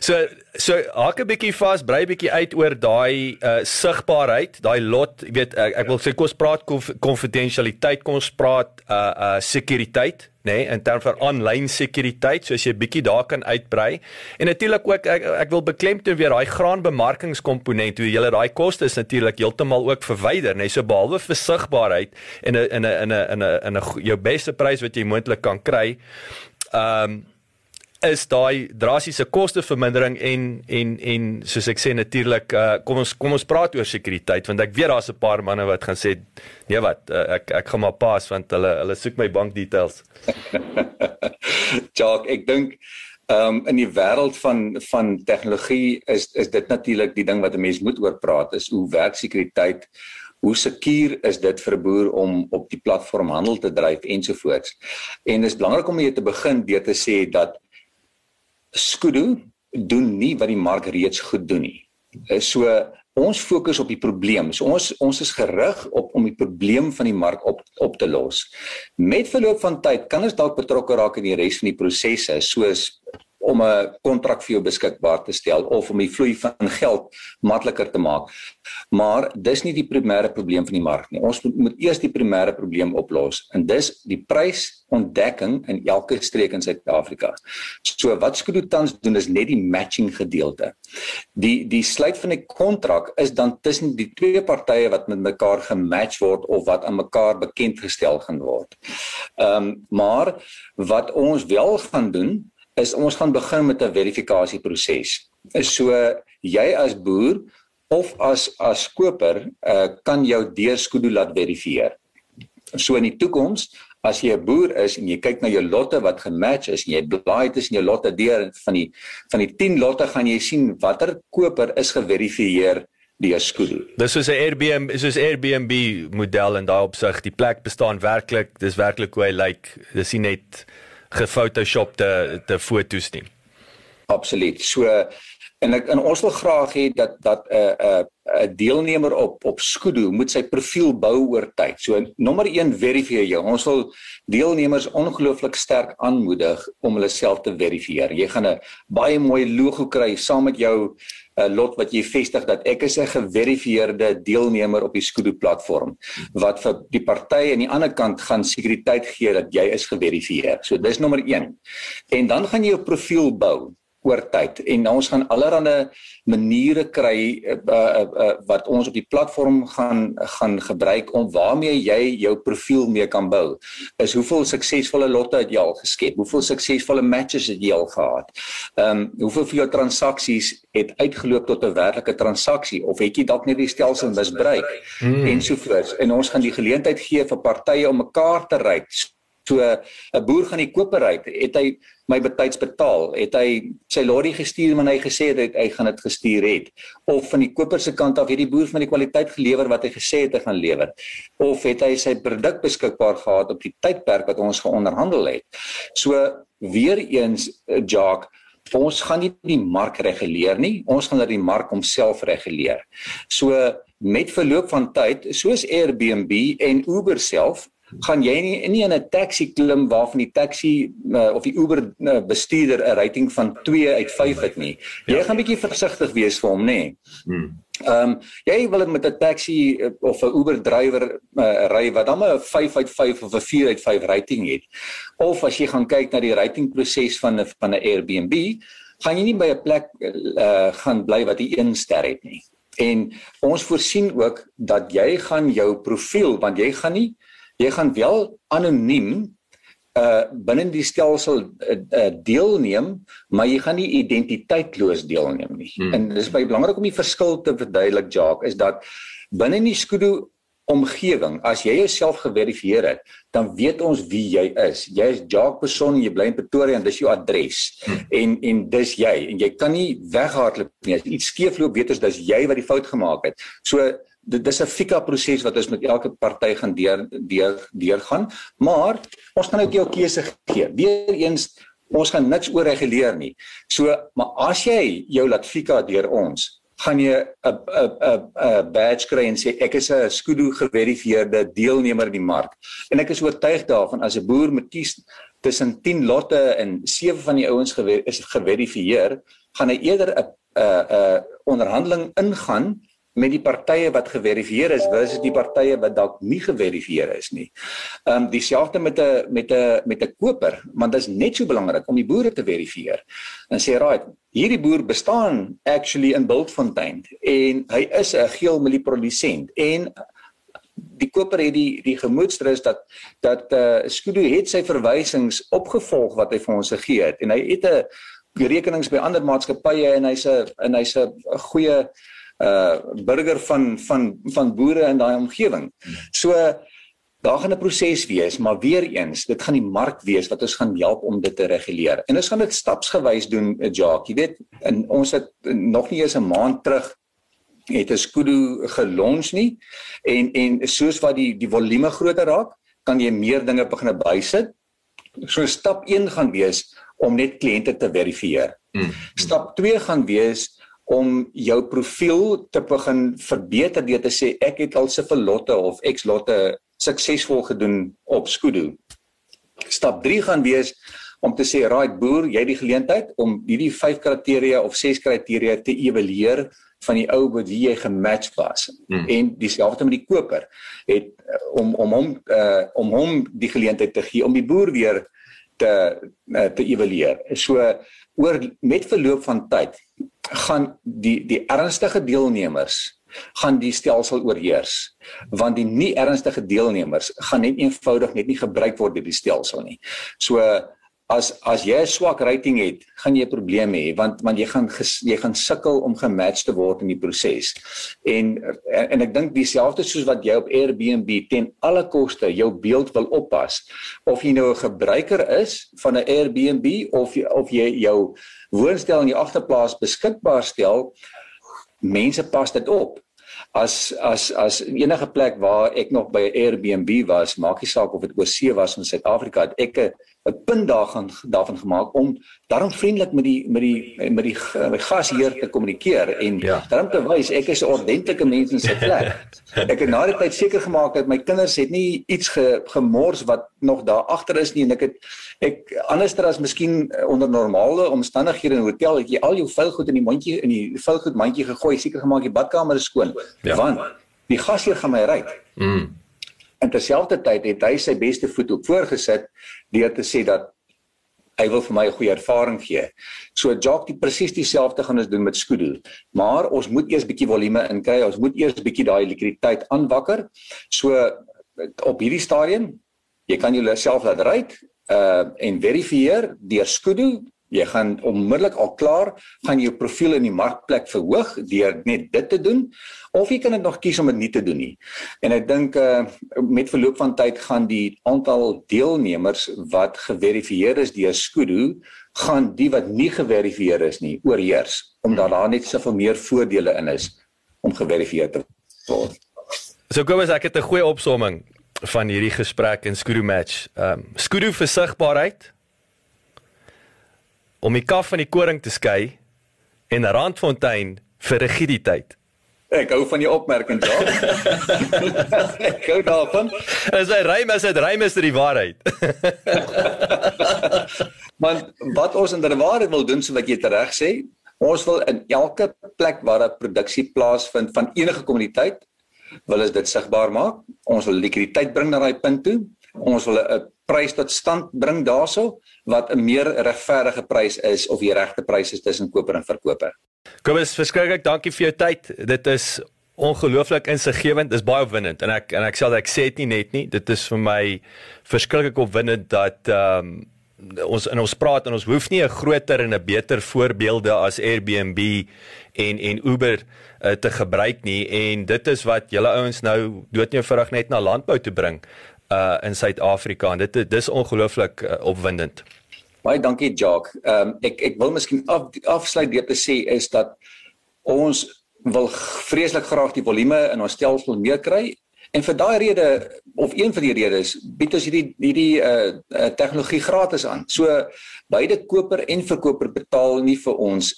S1: so so hak 'n bietjie vas, brei bietjie uit oor daai uh, sigbaarheid, daai lot, jy weet ek, ek wil sê kom ons praat konfidensialiteit, kom ons praat uh uh sekuriteit nê nee, in terme van aanlyn sekuriteit soos jy bietjie daar kan uitbrei. En natuurlik ook ek, ek wil beklemtoon weer daai graanbemarkingskomponent hoe jy daai koste is natuurlik heeltemal ook verwyder nê. Nee, so behalwe versigbaarheid en 'n in 'n in 'n in 'n in 'n jou beste prys wat jy moontlik kan kry ehm um, is daai drastiese kostevermindering en en en soos ek sê natuurlik uh, kom ons kom ons praat oor sekuriteit want ek weet daar's 'n paar manne wat gaan sê nee wat uh, ek ek gaan maar pas want hulle hulle soek my bank details.
S2: Jacques, ek dink ehm um, in die wêreld van van tegnologie is is dit natuurlik die ding wat 'n mens moet oor praat is hoe werk sekuriteit Hoe sekuur is dit vir 'n boer om op die platform handel te dryf ensovoorts. En dit is belangrik om hier te begin deur te sê dat Skudu doen nie wat die mark reeds goed doen nie. Eh, so ons fokus op die probleem. So ons ons is gerig op om die probleem van die mark op op te los. Met verloop van tyd kan ons dalk betrokke raak in die res van die prosesse soos om 'n kontrak vir jou beskikbaar te stel of om die vloei van geld makliker te maak. Maar dis nie die primêre probleem van die mark nie. Ons moet, moet eers die primêre probleem oplos en dis die prysontdekking in elke streek in Suid-Afrika. So wat Skudu tans doen is net die matching gedeelte. Die die sluit van 'n kontrak is dan tussen die twee partye wat met mekaar gematch word of wat aan mekaar bekend gestel gaan word. Ehm um, maar wat ons wel gaan doen is ons gaan begin met 'n verifikasieproses. Is so jy as boer of as as koper uh, kan jou deurskudu laat verifieer. So in die toekoms as jy 'n boer is en jy kyk na jou lotte wat gematch is en jy blaai tussen jou lotte deur van die van die 10 lotte gaan jy sien watter koper is geverifieer die skudu.
S1: Dis soos 'n Airbnb, soos Airbnb model in daai opsig. Die plek bestaan werklik. Dis werklik hoe hy lyk. Like. Dis nie net gefotoshopte te fotos nie.
S2: Absoluut. So en ek en ons wil graag hê dat dat 'n uh, 'n uh, 'n deelnemer op op Skudu moet sy profiel bou oor tyd. So nommer 1 verifieer jou. Ons wil deelnemers ongelooflik sterk aanmoedig om hulle self te verifieer. Jy gaan 'n baie mooi logo kry saam met jou uh, lot wat jy vestig dat ek is 'n geverifieerde deelnemer op die Skudu platform wat vir die party aan die ander kant gaan sekuriteit gee dat jy is geverifieer. So dis nommer 1. En dan gaan jy jou profiel bou oor tyd en ons gaan allerlei maniere kry uh, uh, uh, wat ons op die platform gaan gaan gebruik om waarmee jy jou profiel mee kan bou. Is hoeveel suksesvolle lotte het jy al geskep? Hoeveel suksesvolle matches het jy al gehad? Ehm um, hoeveel van jou transaksies het uitgeloop tot 'n werklike transaksie of het jy dalk net die stelsel misbruik hmm. en sovoorts. En ons gaan die geleentheid gee vir partye om mekaar te ry So 'n boer gaan die koper uit, het hy my betyds betaal, het hy sy lorry gestuur en hy gesê het hy gaan dit gestuur het of van die koper se kant af het die boer van die kwaliteit gelewer wat hy gesê het hy gaan lewer of het hy sy produk beskikbaar gehad op die tydperk wat ons geonderhandel het. So weer eens eh, Jacques Ons gaan nie die mark reguleer nie, ons gaan dat die mark homself reguleer. So met verloop van tyd, soos Airbnb en Uber self, gaan jy nie nie in 'n taxi klim waarvan die taxi uh, of die Uber uh, bestuurder 'n rating van 2 uit 5 het nie. Jy ja. gaan bietjie versigtig wees vir hom, nê? Hmm. Ehm um, jy wil met 'n taxi uh, of 'n Uber drywer uh, ry wat dan 'n 5 uit 5 of 'n 4 uit 5 rating het. Of as jy gaan kyk na die rating proses van 'n van 'n Airbnb, gaan jy nie by 'n plek uh, gaan bly wat 'n 1 ster het nie. En ons voorsien ook dat jy gaan jou profiel want jy gaan nie jy gaan wel anoniem uh binne die stelsel uh, uh, deelneem, maar jy gaan nie identiteitloos deelneem nie. Hmm. En dis baie belangrik om die verskil te verduidelik, Jacques, is dat binne die Skudu omgewing, as jy jouself geverifieer het, dan weet ons wie jy is. Jy is Jacques Person, jy bly in Pretoria en dis jou adres. Hmm. En en dis jy en jy kan nie weghardloop nie. As iets skeefloop, weet ons dis jy wat die fout gemaak het. So dit dis 'n fika proses wat ons met elke party gaan deur deur deurgaan. Maar ons gaan net jou keuse gee. Weereens ons gaan niks oorreguleer nie. So maar as jy jou laat fika deur ons gaan jy 'n 'n 'n 'n badge kry en sê ek is 'n skudu geverifieerde deelnemer in die mark. En ek is oortuig daarvan as 'n boer moet kies tussen 10 lotte en 7 van die ouens gewer, is geverifieer gaan hy eerder 'n 'n 'n onderhandeling ingaan met die partye wat geverifieer is versus die partye wat dalk nie geverifieer is nie. Ehm um, dieselfde met 'n met 'n met 'n koper, want dit is net so belangrik om die boere te verifieer. En sê right, hierdie boer bestaan actually in Bultfontein en hy is 'n geelmelie produsent en die koper het die die gemoedsrus dat dat uh Skudu het sy verwysings opgevolg wat hy vir ons gegee het en hy het 'n rekenings by ander maatskappye en hy's 'n en hy's 'n goeie uh burger van van van boere in daai omgewing. So daar gaan 'n proses wees, maar weer eens, dit gaan die mark wees wat ons gaan help om dit te reguleer. En ons gaan dit stapsgewys doen, uh, Jacques. Jy weet, in ons het nog nie eens 'n maand terug het 'n Skudu gelons nie en en soos wat die die volume groter raak, kan jy meer dinge begin bysit. So stap 1 gaan wees om net kliënte te verifieer. Mm. Stap 2 gaan wees om jou profiel te begin verbeter deur te sê ek het al soveel lotte of X lotte suksesvol gedoen op Skudu. Stap 3 gaan wees om te sê, "Right boer, jy het die geleentheid om hierdie 5 kriteria of 6 kriteria te evalueer van die ou wat wie jy gematch was." Hmm. En dieselfde met die koper het uh, om om hom uh, om hom die geleentheid te gee om die boer weer te uh, te evalueer. So oor met verloop van tyd gaan die die ernstige deelnemers gaan die stelsel oorheers want die nie ernstige deelnemers gaan net eenvoudig net nie gebruik word deur die stelsel nie. So as as jy 'n swak rating het, gaan jy 'n probleem hê want want jy gaan ges, jy gaan sukkel om gematch te word in die proses. En en ek dink dieselfde soos wat jy op Airbnb ten alle koste jou beeld wil oppas of jy nou 'n gebruiker is van 'n Airbnb of of jy jou woonstel in die agterplaas beskikbaar stel, mense pas dit op. As as as enige plek waar ek nog by Airbnb was, maak nie saak of dit oor see was in Suid-Afrika, het ek 'n 'n punt daarvan daarvan gemaak om daarom vriendelik met die met die met die, met die gasheer te kommunikeer en ja. daarom te wys ek is 'n ordentlike mens in sy plek. Ek het na die tyd seker gemaak dat my kinders het nie iets ge, gemors wat nog daar agter is nie en ek het ek anderster as miskien onder normale omstandighede in 'n hotel het jy al jou vuilgoed in die mandjie in die vuilgoed mandjie gegooi, seker gemaak die badkamer is skoon. Ja. Want die gasheer gaan my ry. Mm. En terselfdertyd het hy sy beste voet op voorgesit deur te sê dat hy wil vir my 'n goeie ervaring gee. So Jock die presies dieselfde gaan ons doen met Skudu. Maar ons moet eers bietjie volume inkry. Ons moet eers bietjie daai likwiditeit aanwakker. So op hierdie stadium, jy kan jouself laat ry uh en verifieer deur Skudu Jy gaan onmiddellik al klaar gaan jou profiel in die markplek verhoog deur net dit te doen of jy kan dit nog kies om dit nie te doen nie. En ek dink uh, met verloop van tyd gaan die aantal deelnemers wat geverifieer is deur Skudu gaan die wat nie geverifieer is nie oorheers omdat daar net soveel meer voordele in is om geverifieer te word.
S1: So kom as ek het 'n goeie opsomming van hierdie gesprek in Skudu match. Ehm um, Skudu versigbaarheid om die kaf van die koring te skei en Randfontein vir rigiditeit.
S2: Ek hou van die opmerking daar. ek hou daarvan.
S1: As hy rym as dit rym is dit die waarheid.
S2: Man, wat ons in die waarheid wil doen so wat jy reg sê, ons wil in elke plek waar 'n produksie plaasvind van enige kommoditeit wil ons dit sigbaar maak. Ons wil likwiditeit bring na daai punt toe. Ons wil 'n prys tot stand bring daarso wat 'n meer regverdige prys is of die regte prys is tussen koper en verkoper.
S1: Kobus, verskriklik dankie vir jou tyd. Dit is ongelooflik insiggewend. Dis baie opwindend en ek en ek sê ek sê dit nie net nie. Dit is vir my verskriklik opwindend dat ehm um, ons en ons praat en ons hoef nie 'n groter en 'n beter voorbeelde as Airbnb en en Uber uh, te gebruik nie en dit is wat julle ouens nou doodnee vrug net na landbou te bring uh in Suid-Afrika en dit dis ongelooflik uh, opwindend.
S2: Baie dankie Jacques. Ehm um, ek ek wil miskien af, afsluit deur te sê is dat ons wil vreeslik graag die volume in ons stelsel meer kry en vir daai rede of een van die redes bied ons hierdie hierdie uh, uh tegnologie gratis aan. So beide koper en verkoper betaal nie vir ons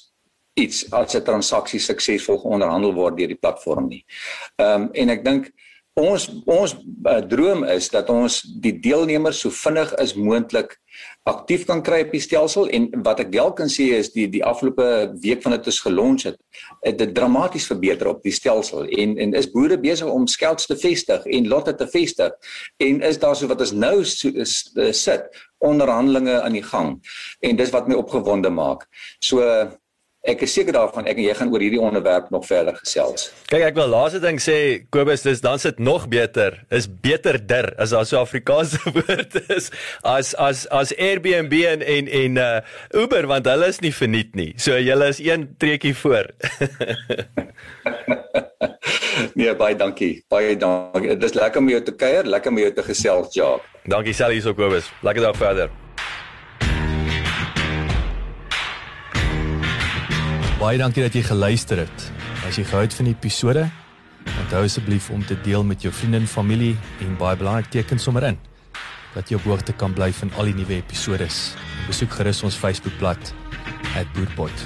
S2: iets as 'n transaksie suksesvol onderhandel word deur die platform nie. Ehm um, en ek dink ons ons uh, droom is dat ons die deelnemers so vinnig as moontlik aktief kan kry op die stelsel en wat ek wel kan sê is die die afgelope week van dit is gelons het dit dramaties verbeter op die stelsel en en is boere besig om skelts te vestig en lotte te vestig en is daar so wat ons nou so, is, is, sit onderhandelinge aan die gang en dis wat my opgewonde maak. So ek is seker daarvan ek en jy gaan oor hierdie onderwerp nog verder gesels.
S1: Kyk, ek wil laaste ding sê, Kobus, dis dan sit nog beter. Is beter der as daar so Afrikaanse woord is as as as Airbnb en en en uh Uber want hulle is nie verniet nie. So julle is een treetjie voor.
S2: nee, baie dankie. Baie dankie. Dit is lekker om jou te kuier, lekker om jou te gesels, Jacques.
S1: Dankie selfs hier so Kobus. Lekker dag verder. Baie dankie dat jy geluister het. As jy gehou het van die episode, onthou asseblief om te deel met jou vriende en familie en baie belangrik teken sommer in dat jy op hoogte kan bly van al die nuwe episode. Besoek gerus ons Facebookblad @boerpot.